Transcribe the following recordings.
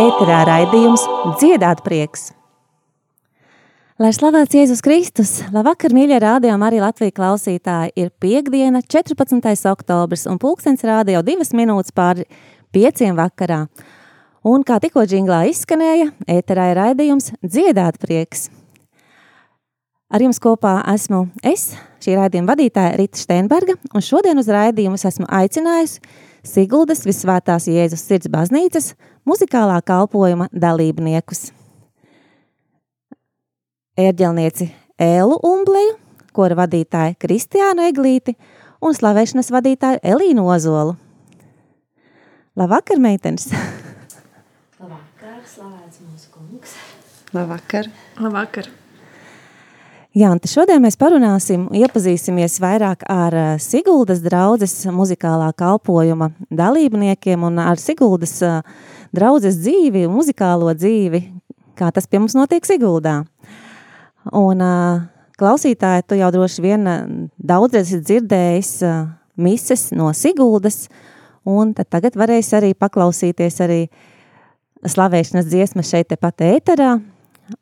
Ēterā raidījums Dziedāt prieks. Lai slavēts Jēzus Kristus, labvakar, mīļie rādījumi, arī Latvijas klausītāji, ir piekdiena, 14. oktobris, un pulkstens rāda jau divas minūtes pāri pieciem vakarā. Un kā tikko džinglā izskanēja, ēterā ir raidījums Dziedāt prieks. Ar jums kopā esmu es, šī raidījuma vadītāja Rita Steinberga, un šodien uz raidījumus esmu aicinājusi Siguldas Visvētās Jēzus sirds baznīcas muzikālā kalpojuma dalībniekus. Ērģelnieci Ēlu Umbleju, kora vadītāja Kristiānu Eglīti un slavēšanas vadītāju Elīnu Ozolu. Labvakar, meitenes! Labvakar, slavēts mūsu kungs! Labvakar! Labvakar! Jā, un šodien mēs parunāsim, iepazīsimies vairāk ar eh, Siguldas draudzes muzikālā kalpojuma dalībniekiem un ar Siguldas uh, draudzes dzīvi, muzikālo dzīvi, kā tas pie mums notiek Siguldā. Un uh, klausītāji, tu jau droši vien daudz esi dzirdējis uh, mises no Siguldas, un tagad varēs arī paklausīties arī slavēšanas dziesmas šeit tepat ēterā,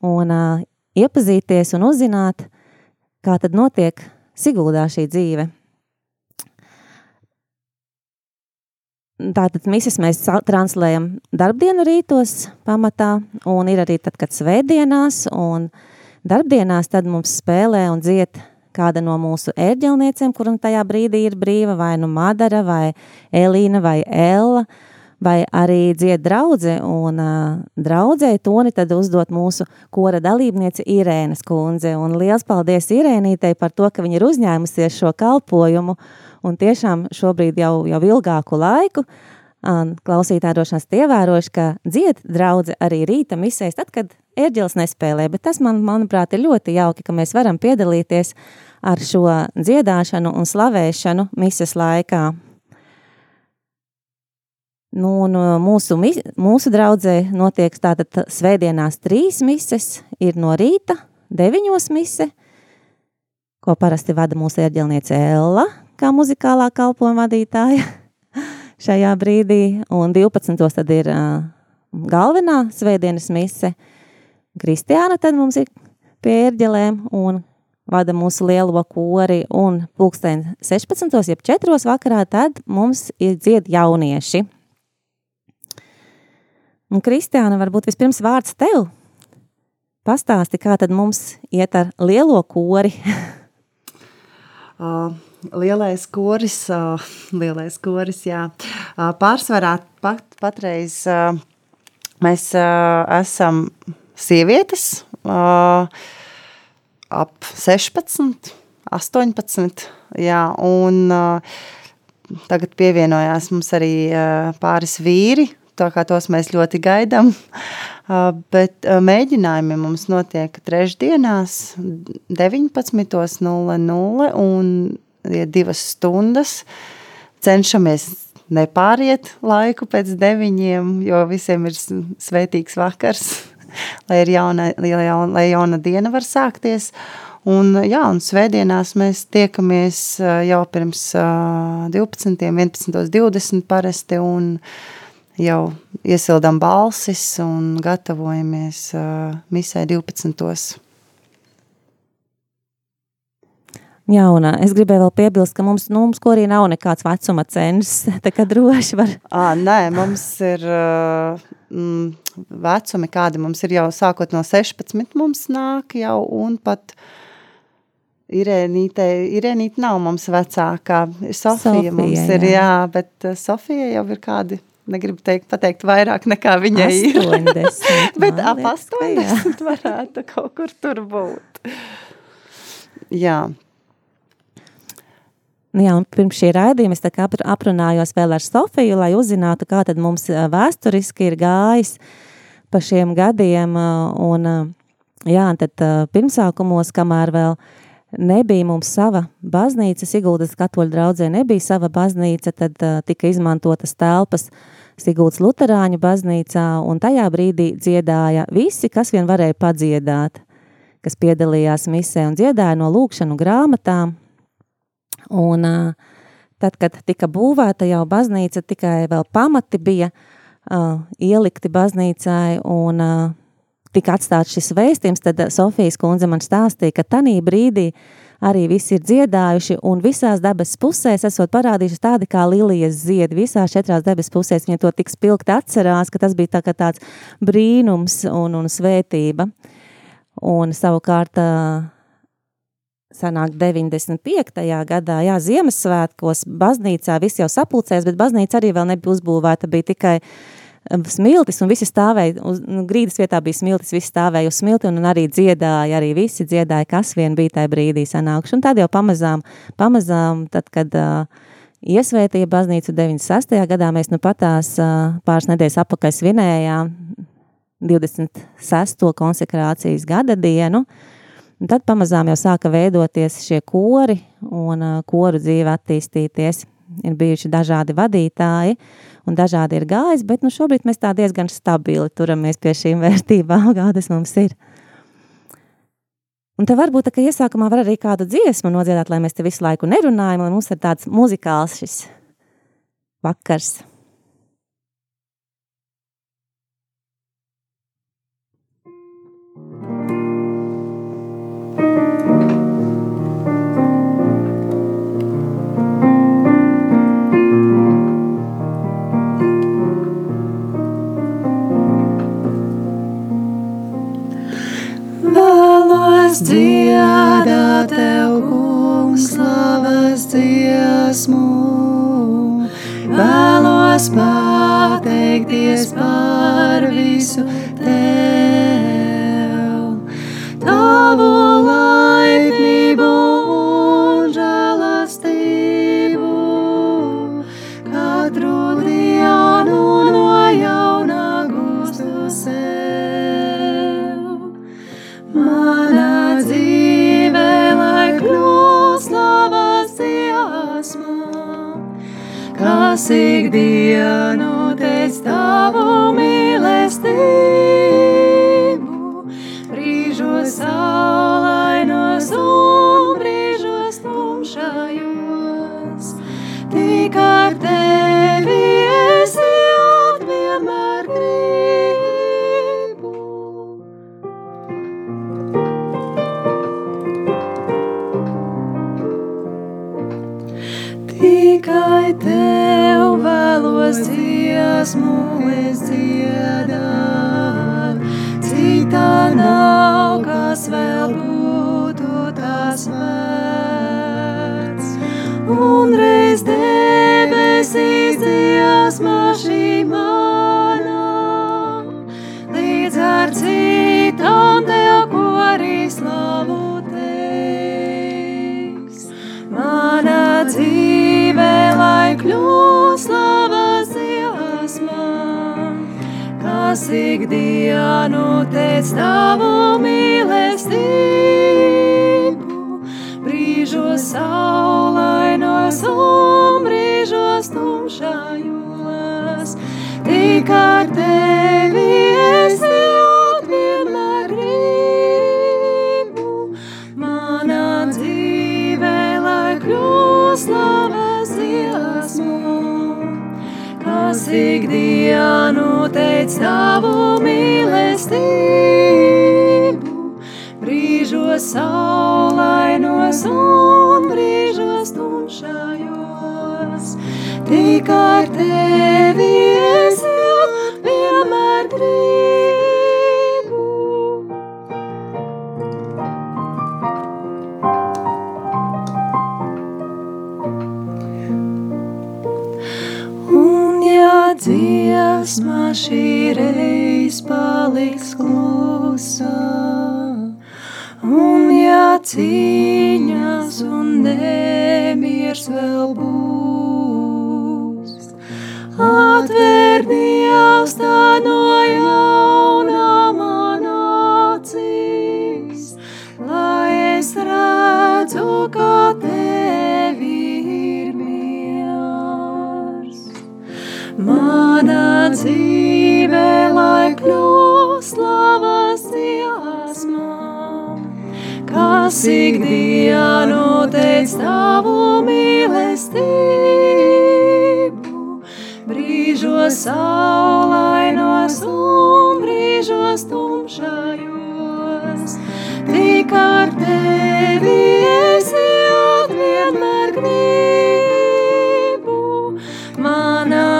un uh, iepazīties un uzzināt, kā tad notiek Siguldā šī dzīve. Tātad misijas mēs translējam darbdienu rītos pamatā, un ir arī tad, kad svētdienās, un darbdienās tad mums spēlē un dzied kāda no mūsu ērģelniecēm, kuram tajā brīdī ir brīva, vai nu Madara, vai Elīna, vai Ella, vai arī dzied draudze, un uh, draudzē toni tad uzdot mūsu kora dalībniece Irēnas kundze, un liels paldies Irēnītei par to, ka viņa ir uzņēmusies šo kalpojumu, uh, Un tiešām šobrīd jau, jau ilgāku laiku klausītāji droši vien ievērojuši, ka dzied draudze arī rīta misēs, tad, kad ērģeles nespēlē, bet tas, man, manuprāt, ir ļoti jauki, ka mēs varam piedalīties ar šo dziedāšanu un slavēšanu mises laikā. Nu, un mūsu, mūsu draudzē notiek tātad svētdienās trīs mises, ir no rīta deviņos mise, ko parasti vada mūsu ērģelniece Ella, kā muzikālā kalpojuma vadītāja šajā brīdī, un 12. tad ir uh, galvenā svētdienas mise. Kristiāna tad mums ir pie ērģelēm un vada mūsu lielo kori, un pulksten 16. jeb 4. vakarā tad mums ir dzied jaunieši. Un Kristiāna, varbūt vispirms vārds tev. Pastāsti, kā tad mums iet ar lielo kori? uh, lielais koris, lielais koris, jā. Pārsvarā pat, patreiz mēs esam sievietes ap 16, 18, jā, un tagad pievienojās mums arī pāris vīri, tā kā tos mēs ļoti gaidām. Bet mēģinājumi mums notiek trešdienās 19.00 un ja divas stundas. Cenšamies nepāriet laiku pēc deviņiem, jo visiem ir svētīgs vakars, lai, ir jauna, lai, jauna, lai jauna diena var sākties. Un, jā, un svētdienās mēs tiekamies jau pirms 12, 11, 20 parasti un jau iesildām balsis un gatavojamies misai 12. Jā, un es gribēju vēl piebilst, ka mums, nu, mums arī nav nekāds vecuma cenšs. Tā kā droši var. À, nē, mums ir mm, vecumi, kādi mums ir jau sākot no 16, mums nāk jau un pat. Irēnīte, Irēnīte nav mums vecākā. Sofija, Sofija mums ir, jā, jā bet Sofija jau ir kādi negribu teikt, pateikt vairāk nekā viņai 80, ir. Bet ap 80 varētu kaut kur tur būt. Jā. Nu jā, pirms šī raidījuma es aprunājos vēl ar Sofiju, lai uzzinātu, kā tad mums vēsturiski ir gājis pa šiem gadiem. Un jā, un tad pirmsākumos, kamēr vēl nebija mums sava baznīca, Siguldas katoļu draudzē nebija sava baznīca, tad tika izmantotas telpas Siguldas luterāņu baznīcā, un tajā brīdī dziedāja visi, kas vien varēja padziedāt, kas piedalījās misē un dziedāja no lūkšanu grāmatām. Un tad, kad tika būvēta jau baznīca, tikai vēl pamati bija ielikti baznīcai un tika atstāts šis vēstījums, tad Sofijas kundze man stāstīja, ka tanī brīdī arī visi ir dziedājuši, un visās debes pusēs esot parādījuši tādi kā lilijas ziedi, visās četrās debes pusēs viņa to tik spilgti atcerās, ka tas bija tā kā tāds brīnums un, un svētība. Un savukārt sanāk 95. gadā, jā, Ziemassvētkos baznīcā viss jau sapulcēs, bet baznīca arī vēl nebija uzbūvēta, bija tikai smiltis un visi stāvēja, uz nu, grīdas vietā bija smiltis, visi stāvēja uz smilti un, un arī dziedāja, arī visi dziedāja, kas vien bija tajā brīdī sanākuši. Un tad jau pamazām, pamazām, tad, kad uh, iesvētīja baznīcu 96. gadā, mēs nu patās uh, pāris nedēļas apakaļ svinējām 26. konsekrācijas gada dienu, un tad pamazām jau sāka veidoties šie kori un uh, koru dzīve attīstīties. Ir bijuši dažādi vadītāji un dažādi ir gājis, bet nu šobrīd mēs tā diezgan stabili turamies pie šīm vērtībām, kādas mums ir. Un te varbūt, ka iesākumā var arī kādu dziesmu nodziedāt, lai mēs te visu laiku nerunājam, lai mums ir tāds muzikāls šis vakars. Vēlos dziedāt tev, kungs, slavas dziesmu. Vēlos pateikties par visu brīžos saulainos un brīžos tumšājos. Tik ar tevi es jūt vienmēr gribu, mana dzīve, lai kļūst slavas dziesmu, kas ikdienu teic tavu saulainos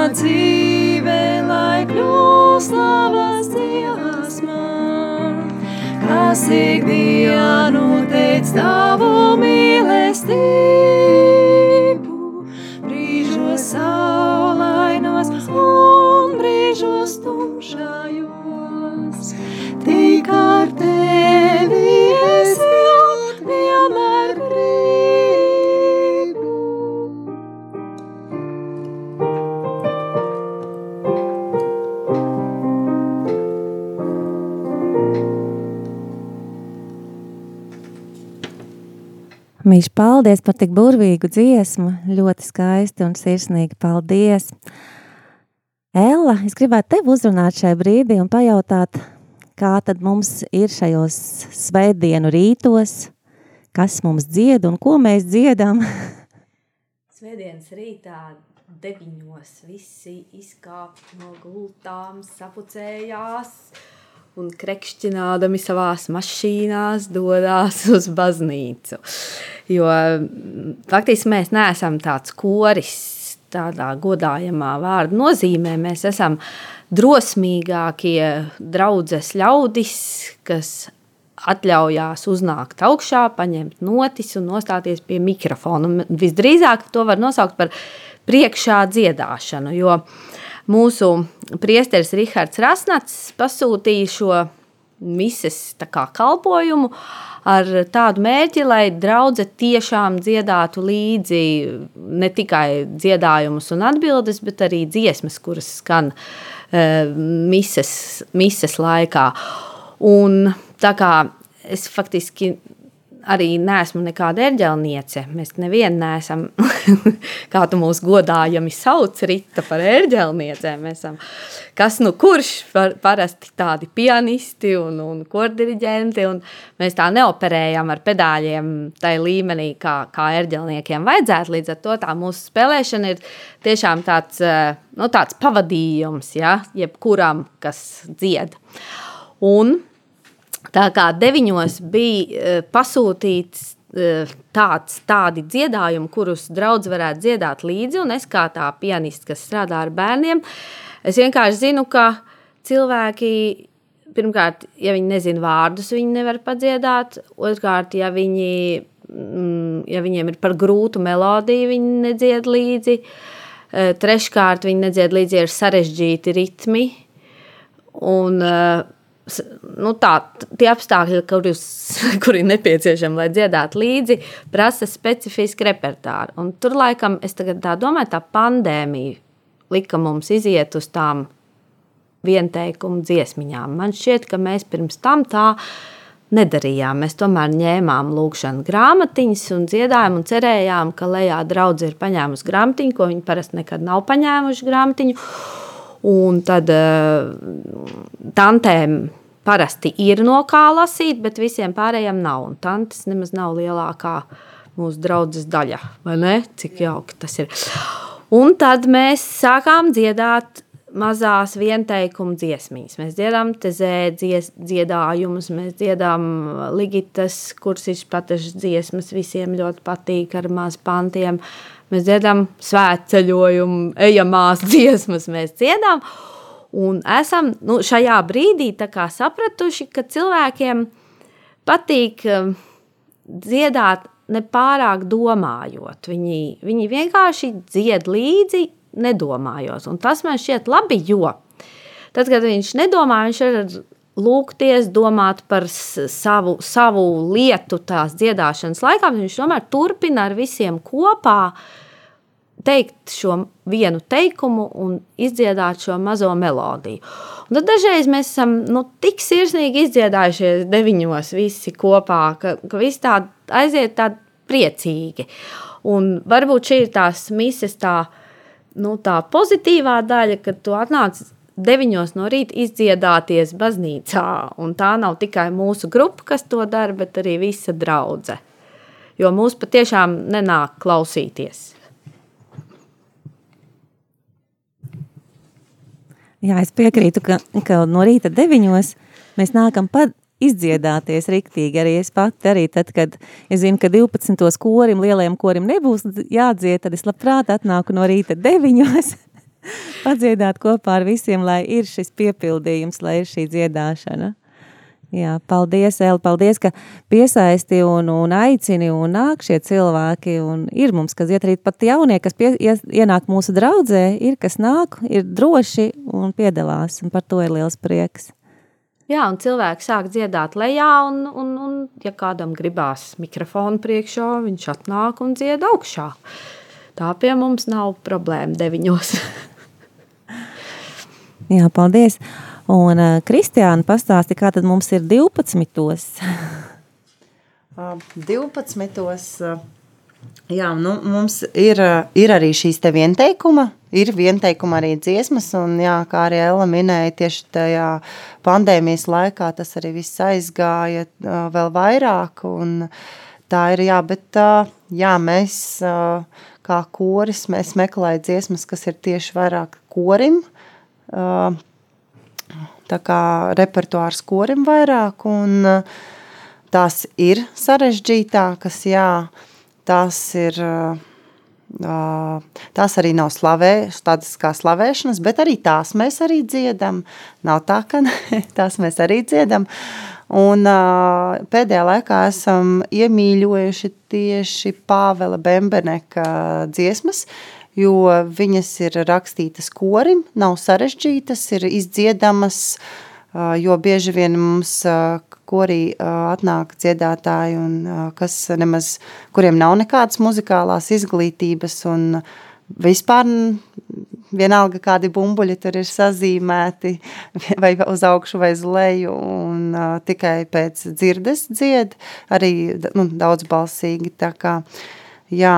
mana dzīve, lai kļūst slavas dziesmā, kas ikdienu teic tavu mīlestību, Mīļš, paldies par tik burvīgu dziesmu. Ļoti skaisti un sirsnīgi. Paldies! Ella, es gribētu tevi uzrunāt šai brīdī un pajautāt, kā tad mums ir šajos svētdienu rītos, kas mums dzied un ko mēs dziedam. Svētdienas rītā deviņos visi izkāp no gultām, sapucējās un krekšķinādami savās mašīnās dodās uz baznīcu. Jo mm, faktiski mēs neesam tāds koris tādā godājamā vārda nozīmē. Mēs esam drosmīgākie draudzes ļaudis, kas atļaujās uznākt augšā, paņemt notis un nostāties pie mikrofona. Un visdrīzāk to var nosaukt par priekšā dziedāšanu, jo mūsu priesteris Rihards Rasnats pasūtīja šo mises kā kalpojumu ar tādu mērķi, lai draudze tiešām dziedātu līdzi ne tikai dziedājumus un atbildes, bet arī dziesmas, kuras skan uh, mises, mises laikā. Un tā kā es faktiski arī neesmu nekāda ērģelniece. Mēs nevienu neesam, kā tu mūs godājami sauc, Rita par ērģelniecēm. Mēs esam, kas nu kurš, par, parasti tādi pianisti un, un kordiriģenti, un mēs tā neoperējam ar pedāļiem tai līmenī, kā, kā ērģelniekiem vajadzētu. Līdz ar to tā mūsu spēlēšana ir tiešām tāds, nu, tāds pavadījums, ja, jebkuram, kas dzied. Un Tā kā deviņos bija uh, pasūtīts uh, tāds, tādi dziedājumi, kurus draudz varētu dziedāt līdzi, un es kā tā pianiste, kas strādā ar bērniem, es vienkārši zinu, ka cilvēki, pirmkārt, ja viņi nezina vārdus, viņi nevar padziedāt, otrkārt, ja viņi, mm, ja viņiem ir par grūtu melodiju, viņi nedzied līdzi, uh, treškārt, viņi nedzied līdzi ar sarežģīti ritmi, un uh, nu, tā, tie apstākļi, kurus, kuri ir nepieciešami, lai dziedātu līdzi, prasa specifisku repertuāru. Un tur laikam, es domāju, tā pandēmija lika mums iziet uz tām vienteikumu dziesmiņām. Man šķiet, ka mēs pirms tam tā nedarījām. Mēs tomēr ņēmām lūkšanu grāmatiņas un dziedājām un cerējām, ka lejā draudzene ir paņēmusi grāmatiņu, ko viņi parasti nekad nav paņēmuši grāmatiņu. Un tad uh, tantēm parasti ir no kā lasīt, bet visiem pārējiem nav. Un tantes nemaz nav lielākā mūsu draudzes daļa. Vai ne? Cik jauki tas ir. Un tad mēs sākām dziedāt mazās vienteikuma dziesmīs. Mēs dziedām tezē dzies, dziedājumus, mēs dziedām ligitas, kuras ir patešas dziesmas, visiem ļoti patīk ar maz pantiem. Mēs dziedām svētceļojumu, ejamās dziesmas, mēs dziedām. Un esam nu, šajā brīdī sapratuši, ka cilvēkiem patīk um, dziedāt nepārāk domājot. Viņi, viņi vienkārši dzied līdzi, nedomājot. Un tas man šķiet labi, jo tad, kad viņš nedomā, viņš var lūgties, domāt par savu, savu lietu tās dziedāšanas laikā. Viņš tomēr turpina ar visiem kopā teikt šo vienu teikumu un izdziedāt šo mazo melodiju. Un tad dažreiz mēs esam nu, tik sirsnīgi izdziedājušies deviņos visi kopā, ka, ka viss tā aiziet tā priecīgi. Un varbūt šī ir tās mises tā, nu, tā pozitīvā daļa, kad tu atnāc deviņos no rīta izdziedāties baznīcā. Un tā nav tikai mūsu grupa, kas to dara, bet arī visa draudzene. Jo mūs patiešām nenāk klausīties. Jā, es piekrītu, ka, ka no rīta deviņos mēs nākam pat izdziedāties riktīgi. Arī es pati, arī tad, kad es zinu, ka 12. korim, lielajam korim nebūs jādzied, tad es labprāt atnāku no rīta deviņos padziedāt kopā ar visiem, lai ir šis piepildījums, lai ir šī dziedāšana. Jā, paldies, Eli, paldies, ka piesaisti un, un aicini un nāk šie cilvēki. Un ir mums, kas iet arī pat jaunie, kas pie, ienāk mūsu draudzē, ir kas nāk, ir droši un piedalās, un par to ir liels prieks. Jā, un cilvēki sāk dziedāt lejā, un, un, un ja kādam gribās mikrofonu priekšā, viņš atnāk un dzied augšā. Tā pie mums nav problēma deviņos. Jā, paldies. Un uh, Kristiāna pastāsti, kā tad mums ir 12. 12. Jā, nu, mums ir, ir arī šīs te vienteikuma, ir vienteikuma arī dziesmas, un jā, kā arī Ella minēja, tieši tajā pandēmijas laikā tas arī viss aizgāja vēl vairāk, un tā ir, jā, bet jā, mēs kā koris, mēs meklējam dziesmas, kas ir tieši vairāk korim, tā kā repertuārs korim vairāk, un uh, tās ir sarežģītākas, jā, tās ir, uh, tās arī nav slavē, tādas kā slavēšanas, bet arī tās mēs arī dziedam, nav tā, ka ne, tās mēs arī dziedam, un uh, pēdējā laikā esam iemīļojuši tieši Pāvela Bembeneka dziesmas, uh, jo viņas ir rakstītas korim, nav sarežģītas, ir izdziedamas, jo bieži vien mums korī atnāk dziedātāji, un, kas nemaz, kuriem nav nekādas muzikālās izglītības, un vispār vienalga kādi bumbuļi tur ir sazīmēti, vai uz augšu vai uz leju, un uh, tikai pēc dzirdes dzied, arī nu, daudzbalsīgi, tā kā, jā,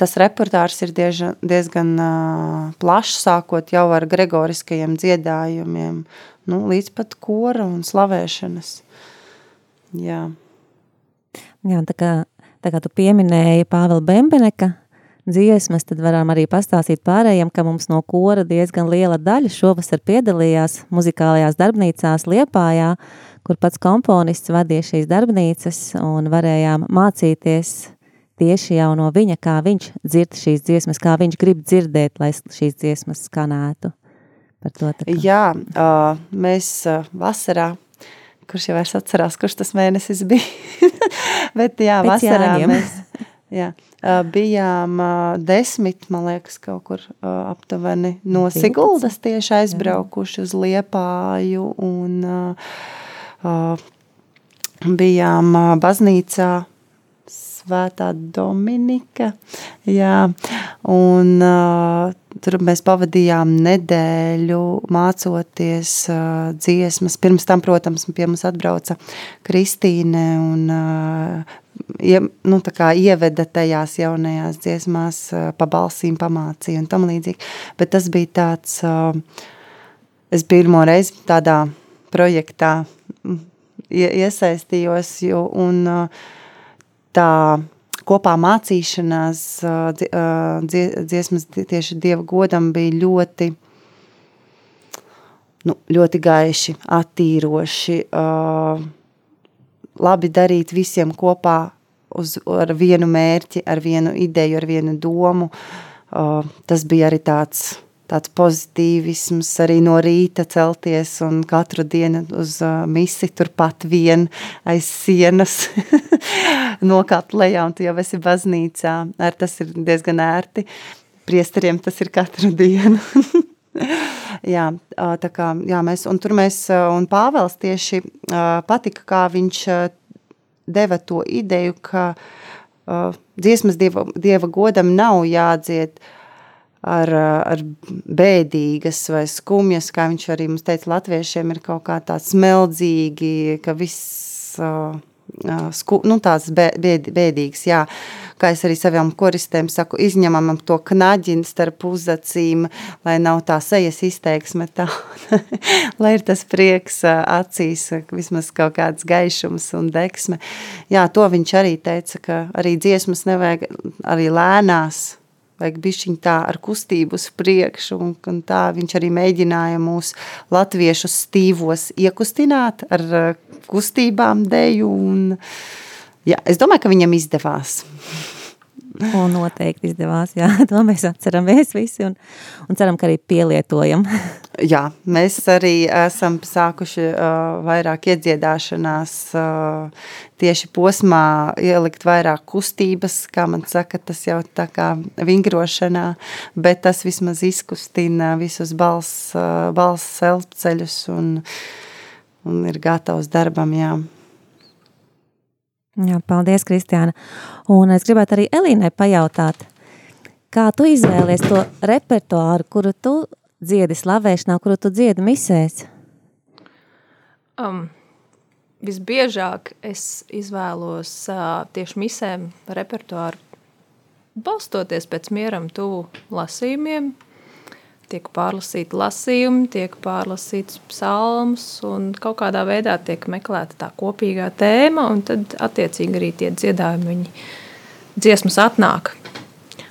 Tas repertuārs ir dieža, diezgan uh, plašs, sākot jau ar gregoriskajiem dziedājumiem, nu, līdz pat kora un slavēšanas. Jā, Jā tā, kā, tā kā tu pieminēji Pāvela Bembeneka dziesmas, tad varam arī pastāstīt pārējiem, ka mums no kora diezgan liela daļa šovasar piedalījās muzikālajās darbnīcās Liepājā, kur pats komponists vadīja šīs darbnīcas un varējām mācīties tieši jau no viņa, kā viņš dzird šīs dziesmas, kā viņš grib dzirdēt, lai šīs dziesmas skanētu. Par to. Jā, uh, mēs uh, vasarā, kurš jau vairs atcerās, kurš tas mēnesis bija, bet jā, Pēc vasarā jāņem. mēs jā, bijām desmit, man liekas, kaut kur aptuveni no 12. Siguldas tieši aizbraukuši uz Liepāju un bijām baznīcā Svētā Dominika. Jā, un uh, tur mēs pavadījām nedēļu mācoties uh, dziesmas. Pirms tam, protams, pie mums atbrauca Kristīne un uh, ie, nu, ieveda tajās jaunajās dziesmās, uh, pa balsīm pamācīja un tam līdzīgi. Bet tas bija tāds, uh, es pirmo reizi tādā projektā mm, iesaistījos, jo, un uh, tā kopā mācīšanās dziesmas tieši Dieva godam bija ļoti, nu, ļoti gaiši, attīroši, labi darīt visiem kopā uz, ar vienu mērķi, ar vienu ideju, ar vienu domu. Tas bija arī tāds tāds pozitīvisms arī no rīta celties un katru dienu uz uh, misi turpat vien aiz sienas nokāpt lejā un tu jau esi baznīcā. Ar tas ir diezgan ērti. Priesteriem tas ir katru dienu. jā, tā kā, jā, mēs, un tur mēs, un Pāvels tieši patika, kā viņš deva to ideju, ka dziesmas dieva, dieva godam nav jādzied, uh, ar, ar bēdīgas vai skumjas, kā viņš arī mums teica, latviešiem ir kaut kā tāds smeldzīgi, ka viss, sku, nu, tāds bēd, bēdīgs, jā. Kā es arī saviem koristēm saku, izņemam to knaģinu starp uzacīm, lai nav tā sejas izteiksme tā, lai ir tas prieks acīs, vismaz kaut kāds gaišums un deksme. Jā, to viņš arī teica, ka arī dziesmas nevajag arī lēnās, vajag bišķiņ tā ar kustību uz priekšu, un, un tā viņš arī mēģināja mūs latviešu stīvos iekustināt ar kustībām deju, un jā, es domāju, ka viņam izdevās. Un noteikti izdevās, jā, to mēs atceramies visi un, un ceram, ka arī pielietojam. jā, mēs arī esam sākuši uh, vairāk iedziedāšanās uh, tieši posmā ielikt vairāk kustības, kā man saka, tas jau tā kā vingrošanā, bet tas vismaz izkustina visus balss, uh, balss elpceļus un, un ir gatavs darbam, jā. Jā, paldies, Kristiāna. Un es gribētu arī Elīnai pajautāt, kā tu izvēlies to repertuāru, kuru tu dziedi slavēšanā, kuru tu dziedi misēs? Um, visbiežāk es izvēlos uh, tieši misēm repertuāru balstoties pēc mieram tuvu lasījumiem, tiek pārlasīti lasījumi, tiek pārlasīts psalms un kaut kādā veidā tiek meklēta tā kopīgā tēma un tad attiecīgi arī tie dziedājumi viņi dziesmas atnāk.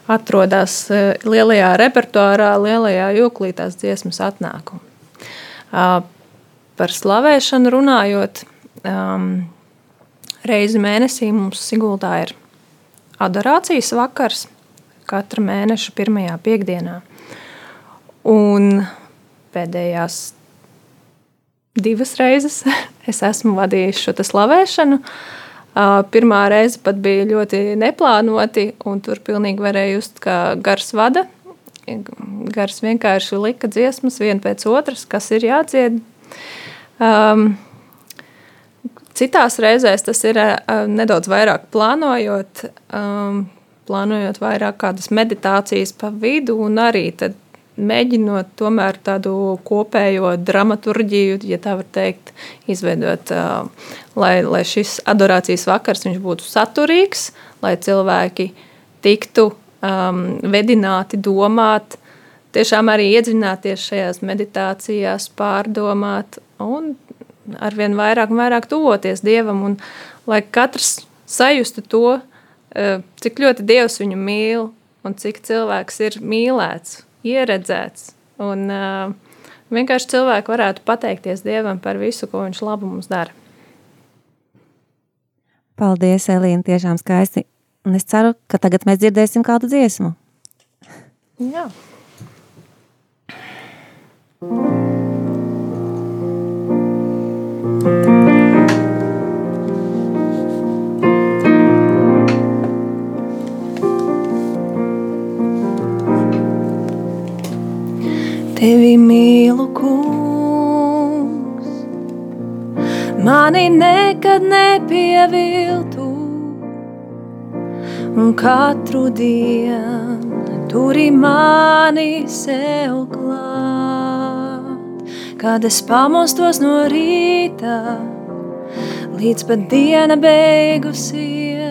Atrodās e, lielajā repertuārā, lielajā joklī tās dziesmas atnāk. Par slavēšanu runājot, reizi mēnesī mums Siguldā ir adorācijas vakars katra mēneša pirmajā piekdienā. Un pēdējās divas reizes es esmu vadījis šo slavēšanu. Pirmā reize pat bija ļoti neplānoti, un tur pilnīgi varēja just, ka gars vada. Gars vienkārši lika dziesmas viena pēc otras, kas ir jādzied. Um, citās reizēs tas ir uh, nedaudz vairāk plānojot, um, plānojot vairāk kādas meditācijas pa vidu, un arī tad mēģinot tomēr tādu kopējo dramaturgiju, ja tā var teikt, izveidot, lai, lai šis adorācijas vakars būtu saturīgs, lai cilvēki tiktu um, vedināti domāt, tiešām arī iedziļināties šajās meditācijās, pārdomāt un arvien vairāk un vairāk tuvoties Dievam, un lai katrs sajustu to, cik ļoti Dievs viņu mīl un cik cilvēks ir mīlēts ieredzēts. Un uh, vienkārši cilvēki varētu pateikties Dievam par visu, ko Viņš labu mums dara. Paldies, Elīna, tiešām skaisti. Un es ceru, ka tagad mēs dzirdēsim kādu dziesmu. Jā. thank Tevi mīlu, kungs, mani nekad nepieviltu, un katru dienu turi mani sev klāt. Kad es pamostos no rīta, līdz pat diena beigusies,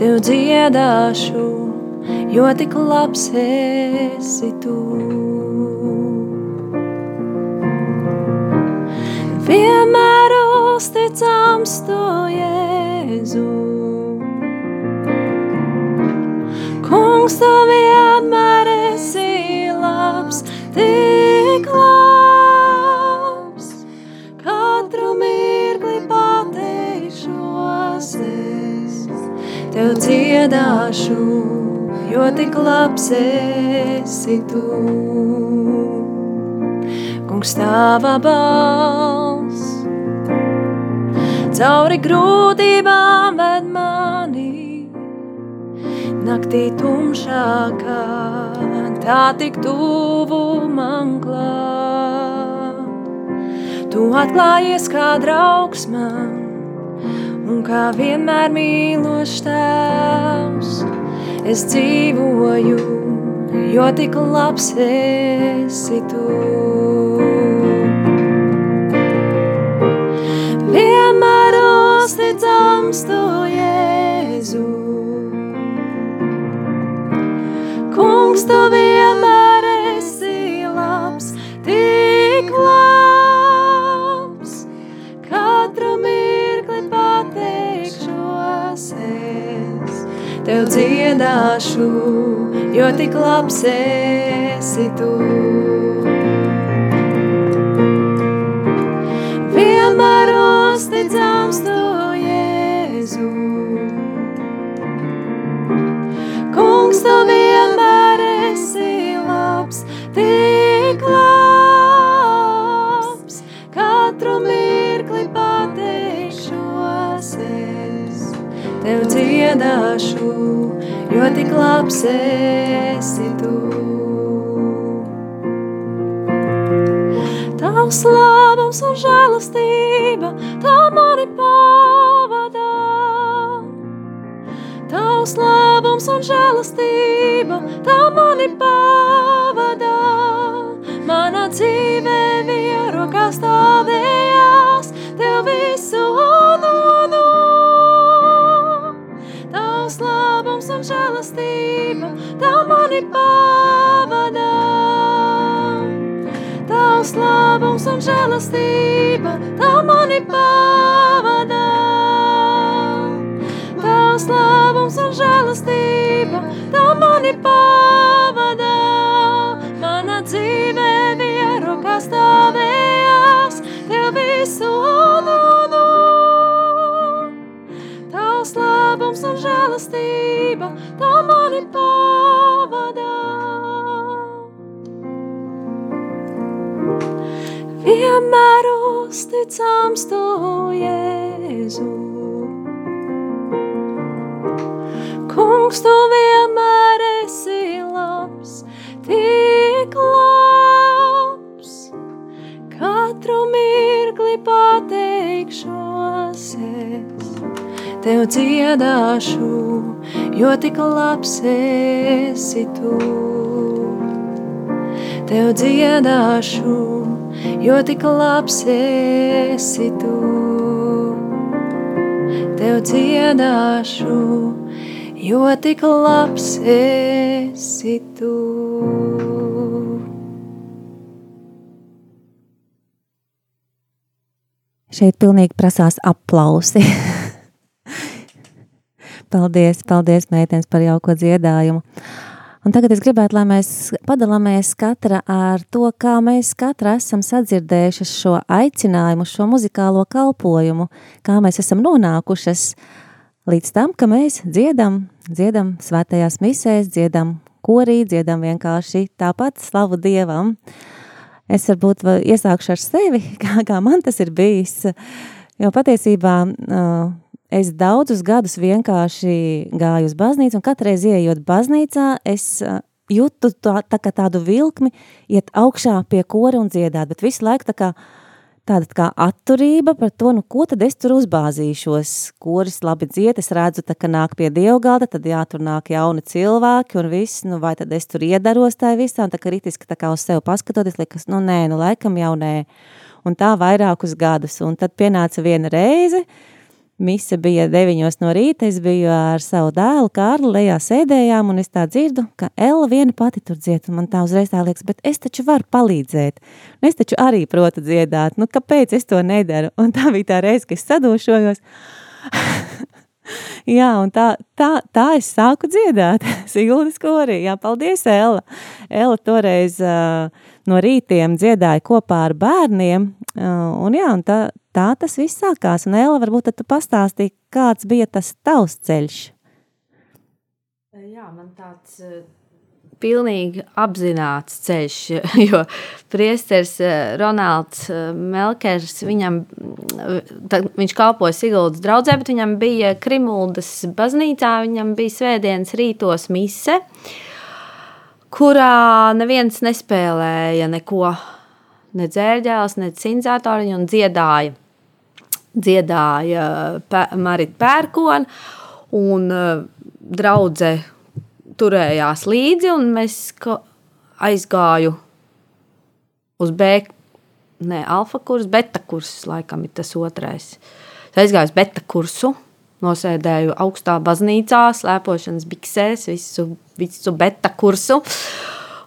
tev dziedāšu jo tik labs esi tu. Vienmēr uzticams tu, Jēzu. Kungs, tu vienmēr esi labs, tik labs. Katru mirkli pateikšos es, tev dziedāšu jo tik labs esi tu. Kungs, tava balss cauri grūtībām ved mani, naktī tumšākā, tā tik tuvu man klāt. Tu atklājies kā draugs man, un kā vienmēr mīlošs tēvs es dzīvoju, jo tik labs esi tu. Uzticams tu Jēzu. Kungs, tu vienmēr esi labs, tik labs. Katru mirkli pateikšos es, tev dziedāšu, jo tik labs esi tu. Vienmēr uzticams tu Kungs, tu vienmēr esi labs, tik labs. Katru mirkli pateikšos es, tev dziedāšu, jo tik labs esi tu. Tavs labums un žēlastība, tā mani pavadā. Tavs labums un žēlastība, tā mani pavadā. Mana dzīve bija rokās stāvējās, tev visu nodu. Tavs labums un žēlastība, tā mani pavadā. Tavs labums un žēlastība, tā mani pavadā. Mani pavadā. Mana dzīve bija rokās stāvējās, tev visu nodu. Tavs labums un žēlastība, tā mani pavadā. vienmēr uzticams tu, Jēzu. Kungs, tu vienmēr tev dziedāšu, jo tik labs esi tu. Tev dziedāšu, jo tik labs esi tu. Tev dziedāšu, jo tik labs esi tu. Šeit pilnīgi prasās aplausi. paldies, paldies, meitenes, par jauko dziedājumu. Un tagad es gribētu, lai mēs padalāmies katra ar to, kā mēs katra esam sadzirdējuši šo aicinājumu, šo muzikālo kalpojumu, kā mēs esam nonākušas līdz tam, ka mēs dziedam, dziedam svētajās misēs, dziedam korī, dziedam vienkārši tāpat slavu Dievam. Es varbūt iesākšu ar sevi, kā, kā man tas ir bijis, jo patiesībā uh, es daudzus gadus vienkārši gāju uz baznīcu, un katreiz ieejot baznīcā, es uh, jūtu tā, tā tādu vilkmi iet augšā pie kora un dziedāt, bet visu laiku tā kā tāda kā atturība par to, nu ko tad es tur uzbāzīšos. Koris labi dzied, es redzu, tā, ka nāk pie dievgalda, tad jā, tur nāk jauni cilvēki un viss, nu vai tad es tur iedaros tā visā, un tā kā ritiski tā kā uz sevi paskatoties, liekas, nu nē, nu laikam jau nē. Un tā vairākus gadus, un tad pienāca viena reize, Mise bija deviņos no rīta, es biju ar savu dēlu Kārli lejā sēdējām, un es tā dzirdu, ka Ella viena pati tur dzied, un man tā uzreiz tā liekas, bet es taču varu palīdzēt, un es taču arī protu dziedāt, nu kāpēc es to nedaru? Un tā bija tā reize, ka es sadošojos, Jā, un tā, tā, tā es sāku dziedāt. Siguldas korī, jā, paldies, Ella. Ella toreiz uh, no rītiem dziedāja kopā ar bērniem, un jā, un tā, tā tas viss sākās. Un Ella, varbūt tu pastāstīji, kāds bija tas tavs ceļš? Jā, man tāds pilnīgi apzināts ceļš, jo priesteris Ronalds Melkers, viņam, tā, viņš kalpoja Siguldas draudzē, bet viņam bija Krimuldas baznīcā, viņam bija svētdienas rītos mise, kurā neviens nespēlēja neko, ne dzērģēls, ne cinzātori, un dziedāja, dziedāja Marita Pērkona, un draudzē turējās līdzi, un mēs aizgāju uz B, ne alfa kursus, beta kursus, laikam ir tas otrais. aizgāju uz beta kursu, nosēdēju augstā baznīcā, slēpošanas biksēs, visu, visu beta kursu.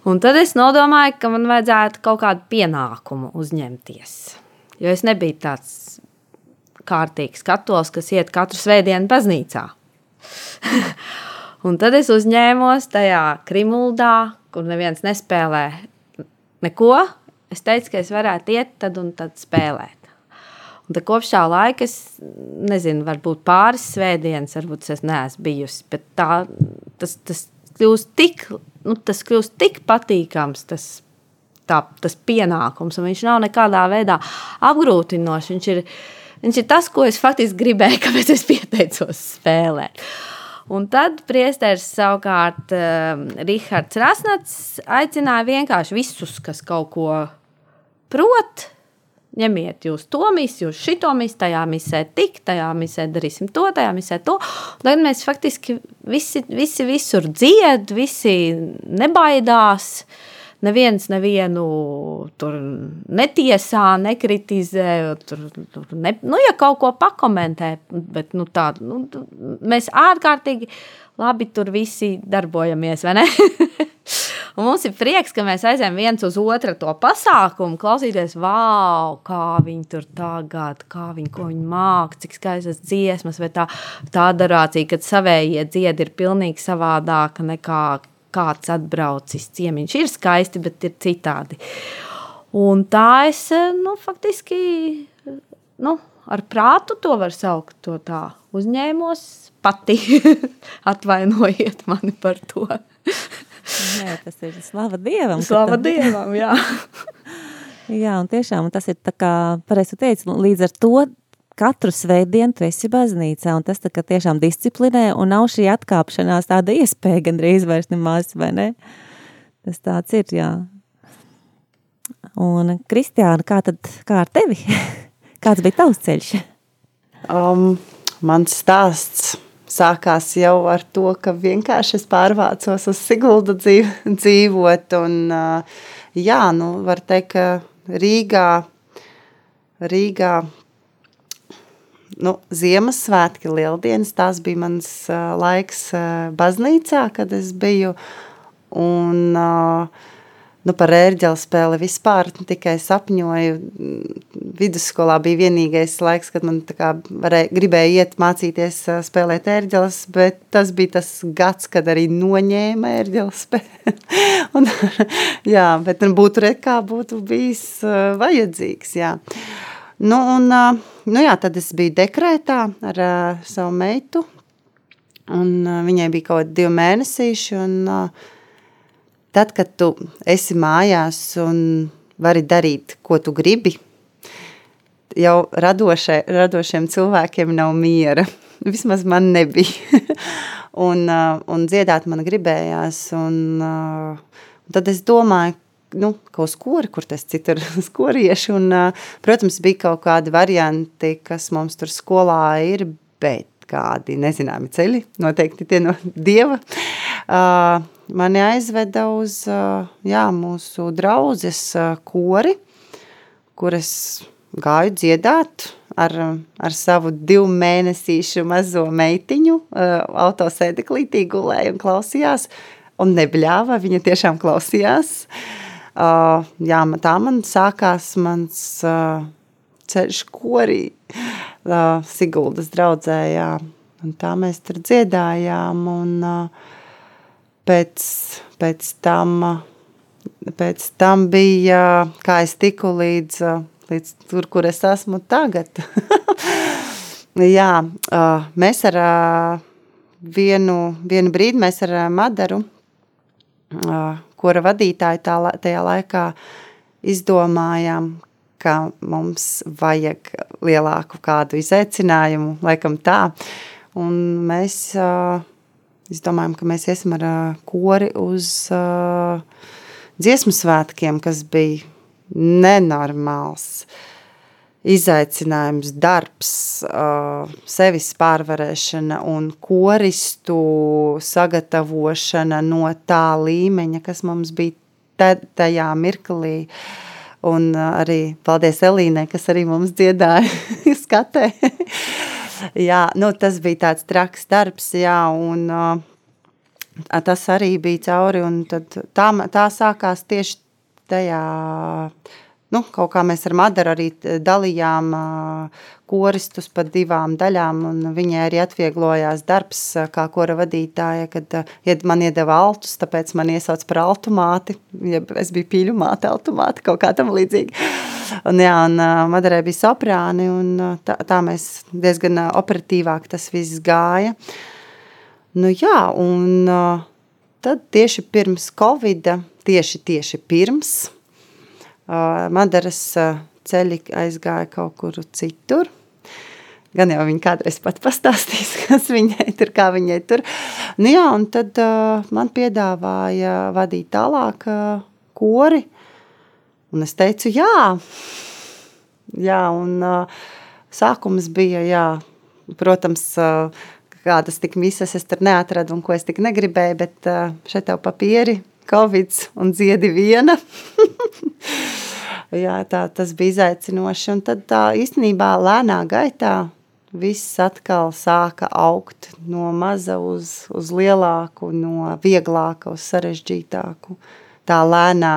Un tad es nodomāju, ka man vajadzētu kaut kādu pienākumu uzņemties. Jo es nebiju tāds kārtīgs katolis, kas iet katru svētdienu baznīcā. un tad es uzņēmos tajā krimuldā, kur neviens nespēlē neko. Es teicu, ka es varētu iet tad un tad spēlēt. Un tad kopš tā laika es nezinu, varbūt pāris svētdienas, varbūt es neesmu bijusi. Bet tā, tas, tas, kļūst tik, nu, tas kļūst tik patīkams. Tas, tā, tas pienākums, un viņš nav nekādā veidā apgrūtinošs. Viņš ir, viņš ir tas, ko es faktiski gribēju, kāpēc es pieteicos spēlēt. Un tad priesteris savukārt uh, Rihards Rasnats aicināja vienkārši visus, kas kaut ko prot, ņemiet jūs to misiju, jūs šito misiju, tajā misē tik, tajā misē darīsim to, tajā misē to. Tagad mēs faktiski visi, visi visur dzied, visi nebaidās. Neviens nevienu tur netiesā, nekritizē. Tur, tur ne, nu, ja kaut ko pakomentē, bet nu, tā, nu, mēs ārkārtīgi labi tur visi darbojamies. Un mums ir prieks, ka mēs aizējām viens uz otru to pasākumu, klausīties, wow, kā viņi tur tagad, kā viņi, viņi māca, cik skaistas dziesmas, vai tā, tā adorācija, kad savējie dziedi ir pilnīgi savādāka nekā kāds atbraucis ciemiņš. Ir skaisti, bet ir citādi. Un tā es nu, faktiski nu, ar prātu to var saukt. To tā uzņēmos pati. Atvainojiet mani par to. Nē, tas ir slava Dievam. Slava Dievam, jā. jā, un tiešām tas ir tā kā, pareizi teici, līdz ar to katru svētdienu tu esi baznīcā, un tas tā kā tiešām disciplinē, un nav šī atkāpšanās tāda iespēja gandrīz vairs nemaz, vai ne? Tas tāds ir, jā. Un, Kristiāna, kā tad, kā ar tevi? Kāds bija tavs ceļš? Um, mans stāsts sākās jau ar to, ka vienkārši es pārvācos uz Siguldu dzīv, dzīvot, un jā, nu, var teikt, ka Rīgā, Rīgā nu, Ziemassvētki, Lieldienas, tās bija mans laiks baznīcā, kad es biju. Un, uh, nu, par ērģeli spēli vispār tikai sapņoju. Vidusskolā bija vienīgais laiks, kad man kā, varēja, gribēja iet mācīties spēlēt ērģeles, bet tas bija tas gads, kad arī noņēma ērģeles spēli. un, jā, bet nu, būtu re, kā būtu bijis vajadzīgs, jā. Nu, un, nu jā, tad es biju dekrētā ar savu meitu, un viņai bija kaut divi mēnesīši, un uh, tad, kad tu esi mājās un vari darīt, ko tu gribi, jau radošai, radošiem cilvēkiem nav miera. Vismaz man nebija. un, uh, un dziedāt man gribējās, un, uh, un tad es domāju, nu, kaut skori, kur tas citur skorieši, un, protams, bija kaut kādi varianti, kas mums tur skolā ir, bet kādi nezināmi ceļi, noteikti tie no Dieva, uh, mani aizveda uz jā, mūsu draudzes kori, kur es gāju dziedāt ar, ar savu divu mēnesīšu mazo meitiņu, autosēdeklītī gulēja un klausījās, un nebļāva, viņa tiešām klausījās. Jā, tā man sākās mans ceļš korī Siguldas draudzē, jā. Un tā mēs tur dziedājām, un uh, pēc, pēc tam, pēc tam bija, kā es tiku līdz, līdz tur, kur es esmu tagad. jā, mēs ar vienu, vienu brīdi mēs ar Madaru kura vadītāji tā, tajā laikā izdomājām, ka mums vajag lielāku kādu izaicinājumu, laikam tā. Un mēs uh, izdomājām, ka mēs iesim ar kori uz uh, dziesmu svētkiem, kas bija nenormāls. Izaicinājums, darbs, sevis pārvarēšana un koristu sagatavošana no tā līmeņa, kas mums bija tajā mirklī. Un arī paldies Elīnai, kas arī mums dziedāja skatē. Jā, nu, tas bija tāds traks darbs, jā, un tas arī bija cauri, un tad tā, tā sākās tieši tajā, nu, kaut kā mēs ar Madaru arī dalījām koristus pa divām daļām, un viņai arī atvieglojās darbs kā kora vadītāja, kad ja man iedeva altus, tāpēc man iesauc par altumāti, ja es biju pīļu māte, altumāti, kaut kā tam līdzīgi. Un, jā, un Madarai bija soprāni, un tā, tā mēs diezgan operatīvāk tas viss gāja. Nu jā, un tad tieši pirms Covida, tieši, tieši pirms, Madaras ceļi aizgāja kaut kur citur, Gan jau viņa kādreiz pat pastāstīs, kas viņai tur, kā viņai tur. Nu jā, un tad uh, man piedāvāja vadīt tālāk uh, kori, un es teicu jā. Jā, un uh, sākums bija, jā, protams, uh, kādas tik misas es tur neatradu un ko es tik negribēju, bet uh, šeit tev papieri, covids un dziedi viena. jā, tā, tas bija izaicinoši, un tad tā īstenībā lēnā gaitā viss atkal sāka augt no maza uz, uz lielāku, no vieglāka uz sarežģītāku, tā lēnā,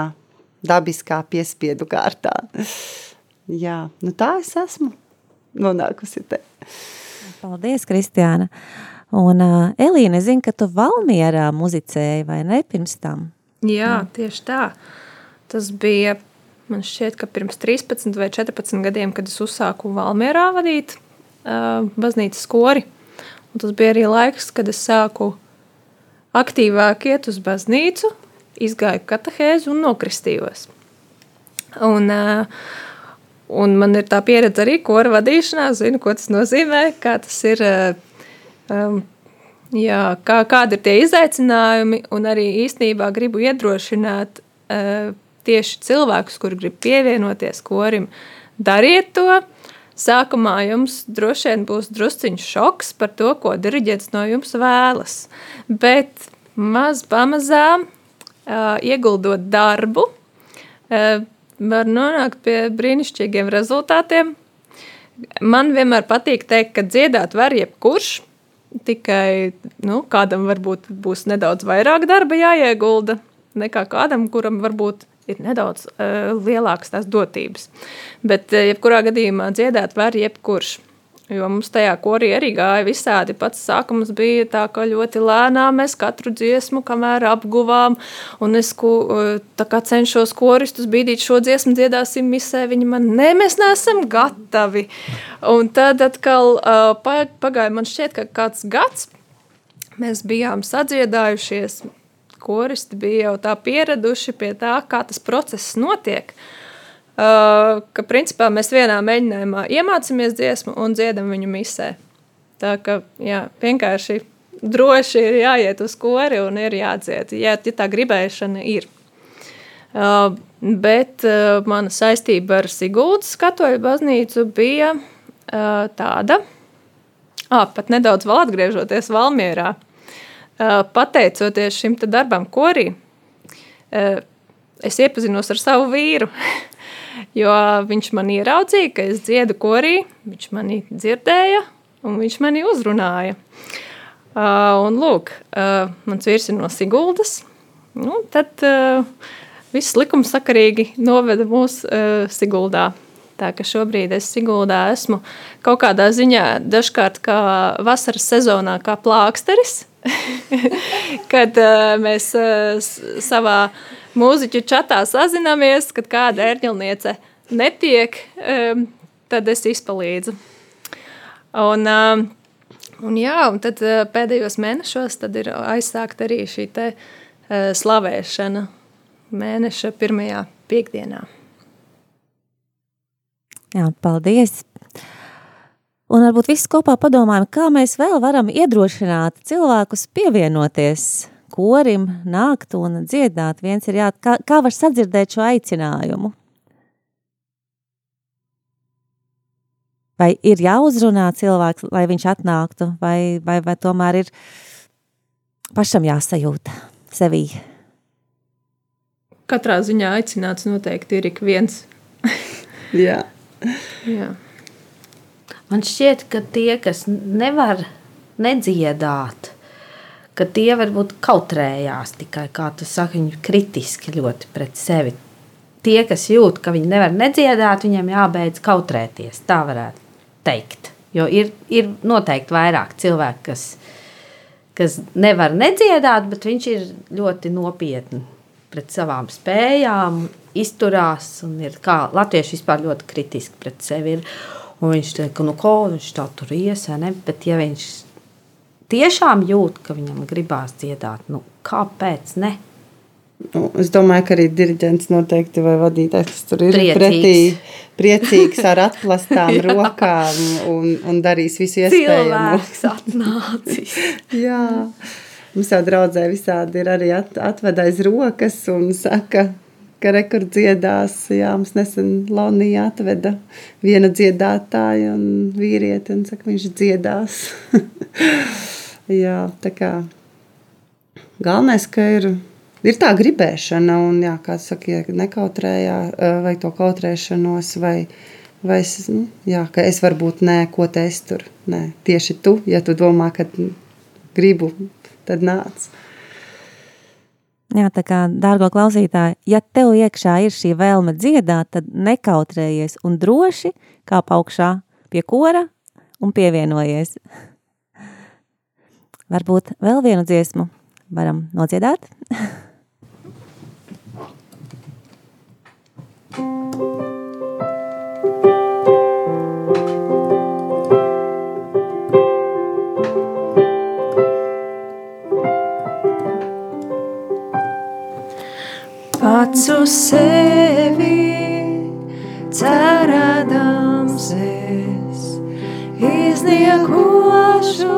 dabiskā piespiedu kārtā. Jā, nu tā es esmu nonākusi te. Paldies, Kristiāna. Un uh, Elīna, zinu, ka tu Valmierā muzicēji, vai ne, pirms tam? Jā, mm. tieši tā. Tas bija, man šķiet, ka pirms 13 vai 14 gadiem, kad es uzsāku Valmierā vadīt uh, baznīcas kori. Un tas bija arī laiks, kad es sāku aktīvāk iet uz baznīcu, izgāju katehēzi un nokristījos. Un, uh, un man ir tā pieredze arī kora vadīšanā, zinu, ko tas nozīmē, kā tas ir, uh, um, jā, kā, kādi ir tie izaicinājumi, un arī īstenībā gribu iedrošināt uh, tieši cilvēkus, kuri grib pievienoties korim, dariet to, Sākumā jums droši vien būs drusciņš šoks par to, ko diriģents no jums vēlas. Bet maz pamazām, uh, ieguldot darbu, uh, var nonākt pie brīnišķīgiem rezultātiem. Man vienmēr patīk teikt, ka dziedāt var jebkurš, tikai nu, kādam varbūt būs nedaudz vairāk darba jāiegulda nekā kādam, kuram varbūt ir nedaudz uh, lielākas tās dotības. Bet, uh, jebkurā gadījumā dziedāt var jebkurš. Jo mums tajā korī arī gāja visādi. Pats sākums bija tā, ka ļoti lēnām mēs katru dziesmu, kamēr apguvām, un es ku, kā cenšos koristus bīdīt šo dziesmu, dziedāsim misē, viņi man, nē, mēs neesam gatavi. Un tad atkal uh, pagāja man šķiet, ka kāds gads mēs bijām sadziedājušies, koristi bija jau tā pieraduši pie tā, kā tas process notiek. Uh, ka principā mēs vienā mēģinājumā iemācāmies dziesmu un dziedam viņu misē. Tā ka jā, vienkārši droši ir jāiet uz kori un ir jādzied, ja, ja tā gribēšana ir. Uh, bet uh, mana saistība ar Sigūdas katoļu baznīcu bija uh, tāda, ah, pat nedaudz vēl atgriežoties Valmierā, pateicoties šim darbam, korī, es iepazinos ar savu vīru. Jo viņš man ieraudzīja, ka es dziedu korī, viņš mani dzirdēja un viņš mani uzrunāja. Uh, un lūk, uh, mans vīrs ir no Siguldas. Nu, tad uh, viss likumsakarīgi noveda mūs uh, Siguldā. Tā ka šobrīd es Siguldā esmu kaut kādā ziņā dažkārt kā vasaras sezonā kā plāksteris, kad uh, mēs uh, savā mūziķu čatā sazināmies, kad kāda ērģelniece netiek, um, tad es izpalīdzu. Un, um, un jā, un tad uh, pēdējos mēnešos tad ir aizsākta arī šī te uh, slavēšana mēneša pirmajā piekdienā. Jā, paldies! Un varbūt viss kopā padomājam, kā mēs vēl varam iedrošināt cilvēkus pievienoties korim, nākt un dziedāt. Viens ir jā, kā, kā var sadzirdēt šo aicinājumu? Vai ir jāuzrunā cilvēks, lai viņš atnāktu, vai, vai, vai tomēr ir pašam jāsajūta sevī? Katrā ziņā aicināts noteikti ir ik viens Jā. Jā. Man šķiet, ka tie, kas nevar nedziedāt, ka tie varbūt kautrējās tikai, kā tu saki, viņi kritiski ļoti pret sevi. Tie, kas jūt, ka viņi nevar nedziedāt, viņiem jābeidz kautrēties. Tā varētu teikt. Jo ir, ir noteikti vairāk cilvēku, kas, kas nevar nedziedāt, bet viņš ir ļoti nopietni pret savām spējām, izturās un ir kā latvieši vispār ļoti kritiski pret sevi. Ir. Un viņš teica, ka nu, ko viņš tā tur ies, vai ne? Bet ja viņš tiešām jūt, ka viņam gribās dziedāt, nu, kāpēc ne? Nu, es domāju, ka arī diriģents noteikti vai vadītājs, kas tur ir Priecīgs. pretī, priecīgs ar atplastām rokām un, un darīs visu iespējamo. Cilvēks atnācis. Jā, mums jau draudzē visādi ir arī at, atved aiz rokas un saka, ka rekord dziedās. Jā, mums nesen Launija atveda viena dziedātāja un vīrieti un saka, viņš dziedās. jā, tā kā galvenais, ka ir, ir tā gribēšana un, jā, kā saka, ja nekautrējā, vai to kautrēšanos, vai, vai es, nu, jā, ka es varbūt nē, ko te es tur, nē, tieši tu, ja tu domā, ka gribu, tad nāc. Jā, tā kā, dārgo klausītāji, ja tev iekšā ir šī vēlme dziedāt, tad nekautrējies un droši kāp augšā pie kora un pievienojies. Varbūt vēl vienu dziesmu varam nodziedāt? Pats uz sevi cerēdams es izniekošu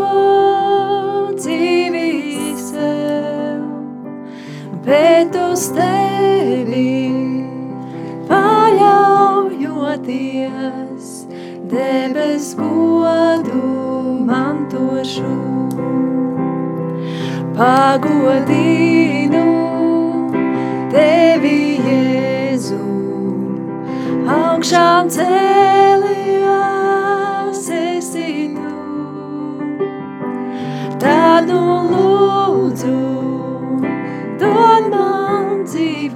dzīvi sev, bet uz tevi paļaujoties debes godu mantošu. Pagodinu tevi, Jēzu, augšām cēlījās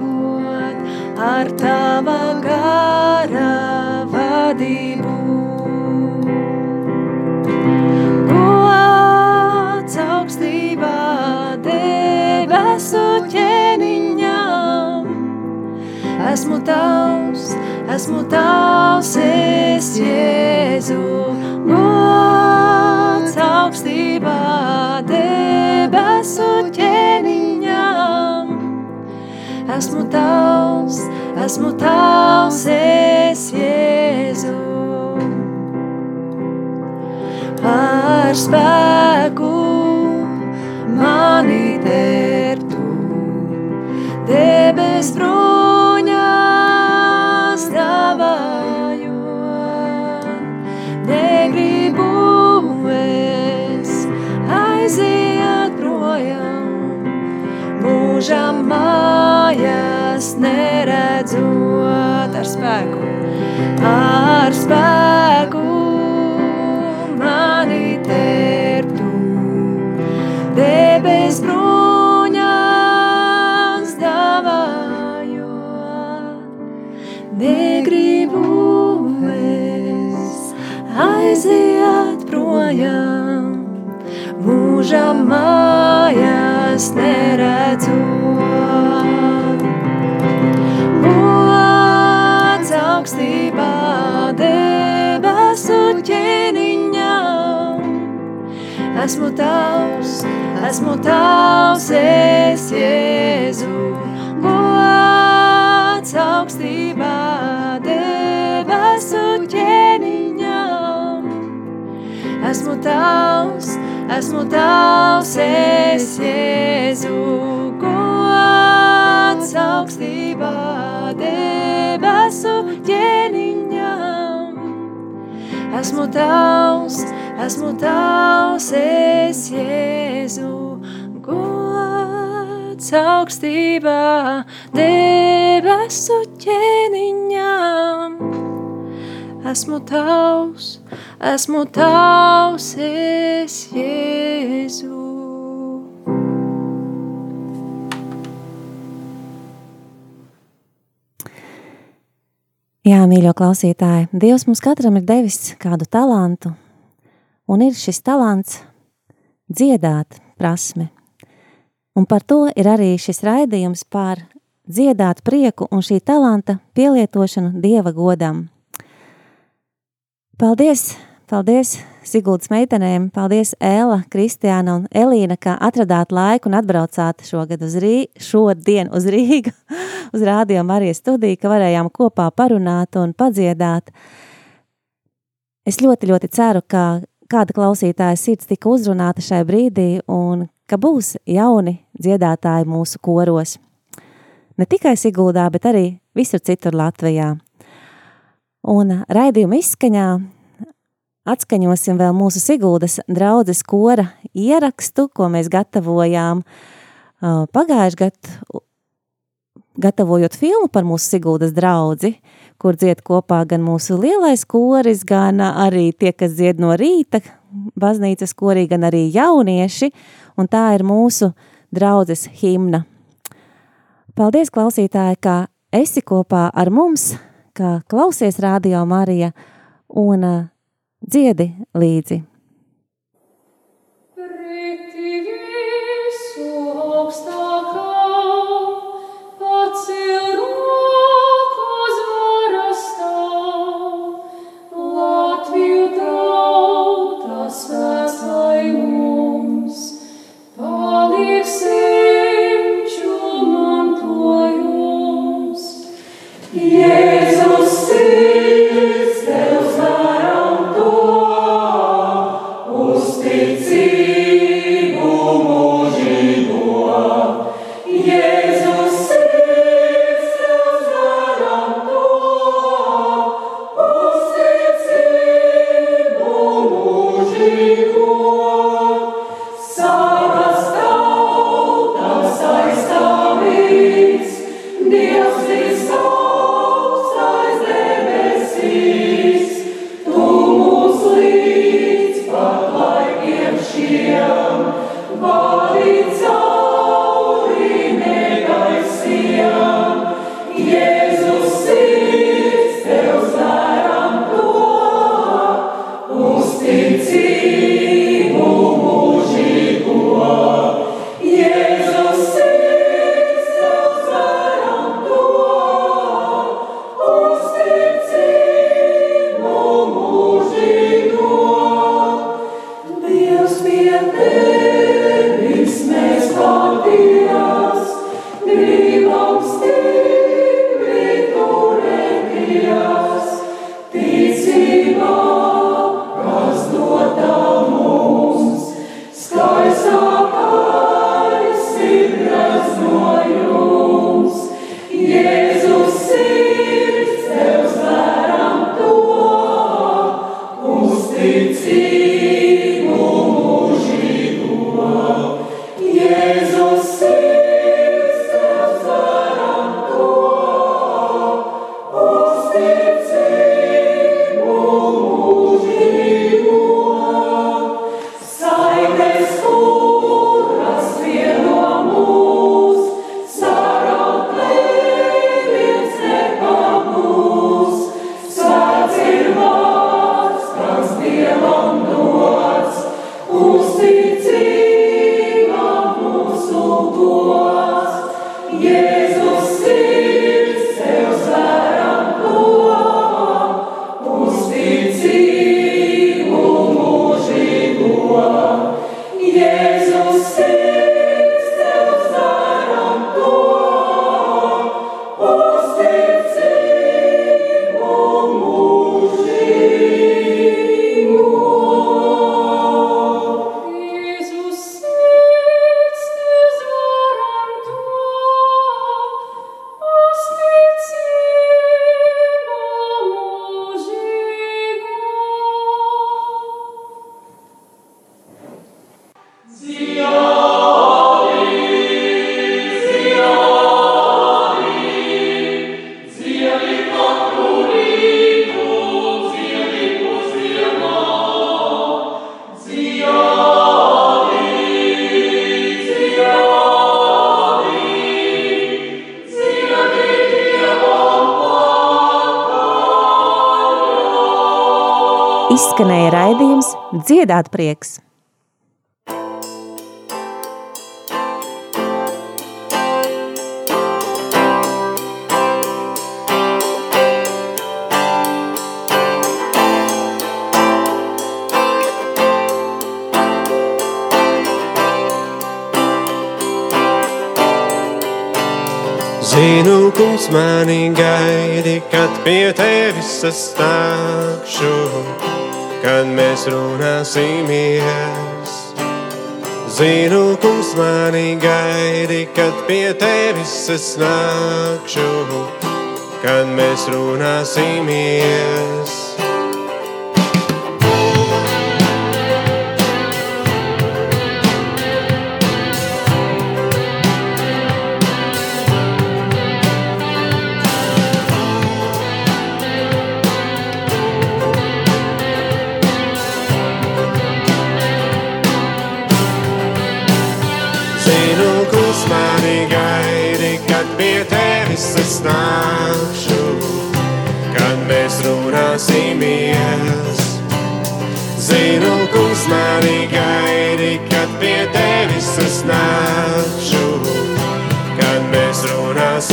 dzīvot ar tava gara vadību. Gods augstībā debesu ķēniņām. Esmu tavs, esmu tavs, es Jēzu. Gods augstībā debesu ķēniņām. Esmu tavs, esmu tavs, es Jēzu. Ar spēku mani tertu, debes bruņās mūžam mājas neredzot ar spēku, ar spēku mani tertu. Debes bruņās davājot, negribu es aiziet projām, mūžam mājās neredzot. Gods augstībā debesu ķēniņām, esmu tavs, esmu tavs, es Jēzu. Gods augstībā debesu ķēniņām, esmu tavs, esmu tavs, es Jēzu. Gods augstībā debesu ķēniņām, esmu tavs, esmu tavs, es Jēzu. Gods augstībā debesu ķēniņām, esmu tavs, esmu tavs, es Jēzu. Jā, mīļo klausītāji, Dievs mums katram ir devis kādu talantu, un ir šis talants dziedāt prasme. Un par to ir arī šis raidījums par dziedāt prieku un šī talanta pielietošanu Dieva godam. Paldies! Paldies Siguldas meitenēm, paldies Ēla, Kristiāna un Elīna, ka atradāt laiku un atbraucāt šogad uz Rīgu, šodien uz Rīgu, uz Rādio Marijas studiju, ka varējām kopā parunāt un padziedāt. Es ļoti, ļoti ceru, ka kāda klausītāja sirds tika uzrunāta šai brīdī un ka būs jauni dziedātāji mūsu koros. Ne tikai Siguldā, bet arī visur citur Latvijā. Un raidījuma izskaņā atskaņosim vēl mūsu Siguldas draudzes kora ierakstu, ko mēs gatavojām pagājuši gadu, gatavojot filmu par mūsu Siguldas draudzi, kur dzied kopā gan mūsu lielais koris, gan arī tie, kas dzied no rīta baznīcas korī, gan arī jaunieši, un tā ir mūsu draudzes himna. Paldies, klausītāji, ka esi kopā ar mums, ka klausies Radio Marija, un dziedi līdzi. Pretī Dziedāt prieks! Zinu, kungs mani gaidi, kad pie tevis sastākšu, kad mēs runāsimies. Zinu, kungs mani gaidi, kad pie tevis sastākšu, kad mēs runāsimies.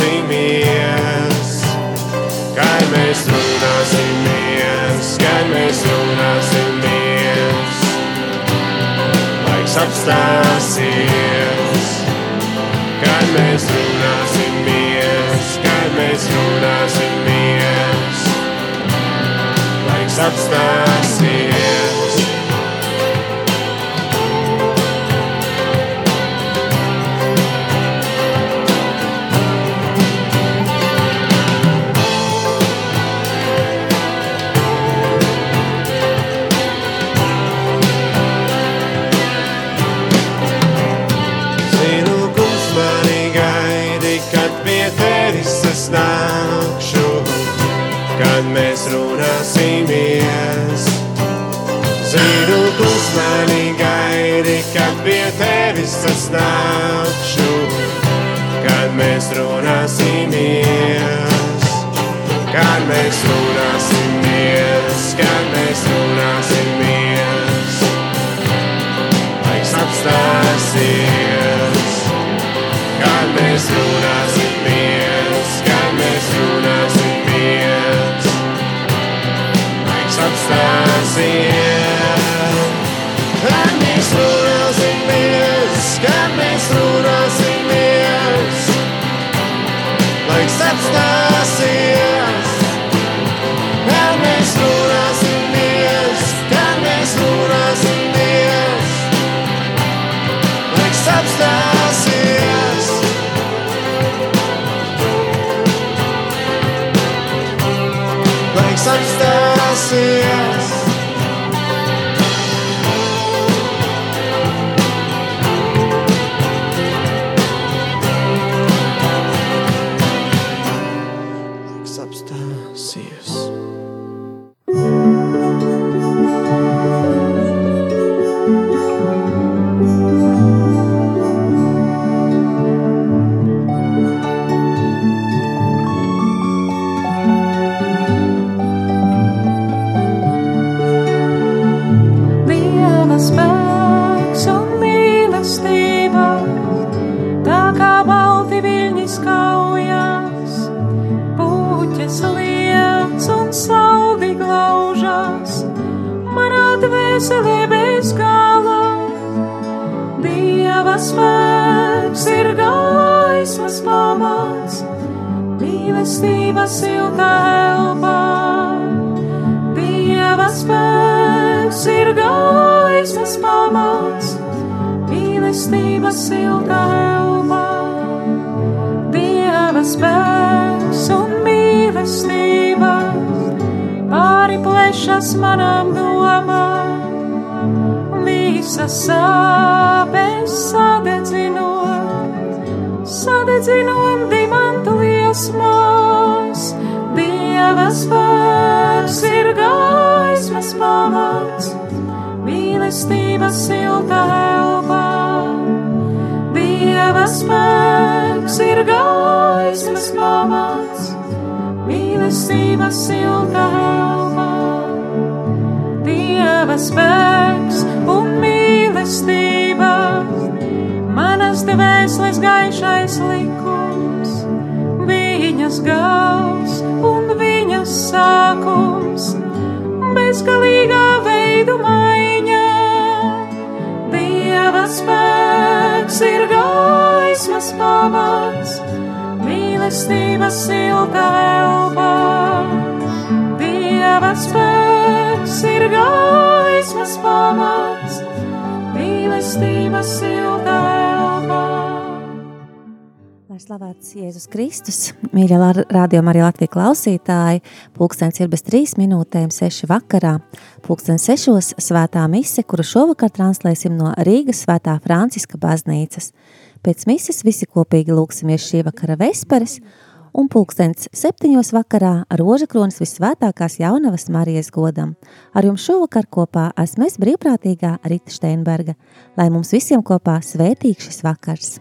Runāsimies. Kad mēs runāsimies, kad mēs runāsimies, laiks apstāsies, kad mēs runāsimies mēs runāsimies, laiks apstāsies. Runāsimies. Zinu, kus mani gaidi, kad pie tevis sastāvšu, kad mēs runāsimies. Kad mēs runāsimies, kad mēs runāsimies, laiks apstāsies. priekšas manām domām, visas sāpes sadedzinot, sadedzinot dimantu liesmās. Dieva spēks ir gaismas pamats, mīlestības silta elpa. Dieva spēks ir gaismas pamats, mīlestības silta elpa. Dieva spēks un mīlestība, manas dvēseles gaišais likums, viņas gals un viņas sākums, bezgalīgā veidu maiņa. Dieva spēks ir gaismas pamats, mīlestības silta elpa. Dieva spēks ir gaismas pamats, mīlestības silta elpa. Lai slavēts Jēzus Kristus, mīļie rādījuma arī Latvijas klausītāji, pulkstens ir bez trīs minūtēm seši vakarā. Pulkstens sešos svētā mise, kuru šovakar translēsim no Rīgas svētā Franciska baznīcas. Pēc mises visi kopīgi lūksimies šī vakara vesperes, un pulkstens septiņos vakarā rožakronis visvētākās jaunavas Marijas godam. Ar jums šovakar kopā esmu es brīvprātīgā Rita Steinberga, lai mums visiem kopā svētīgs šis vakars.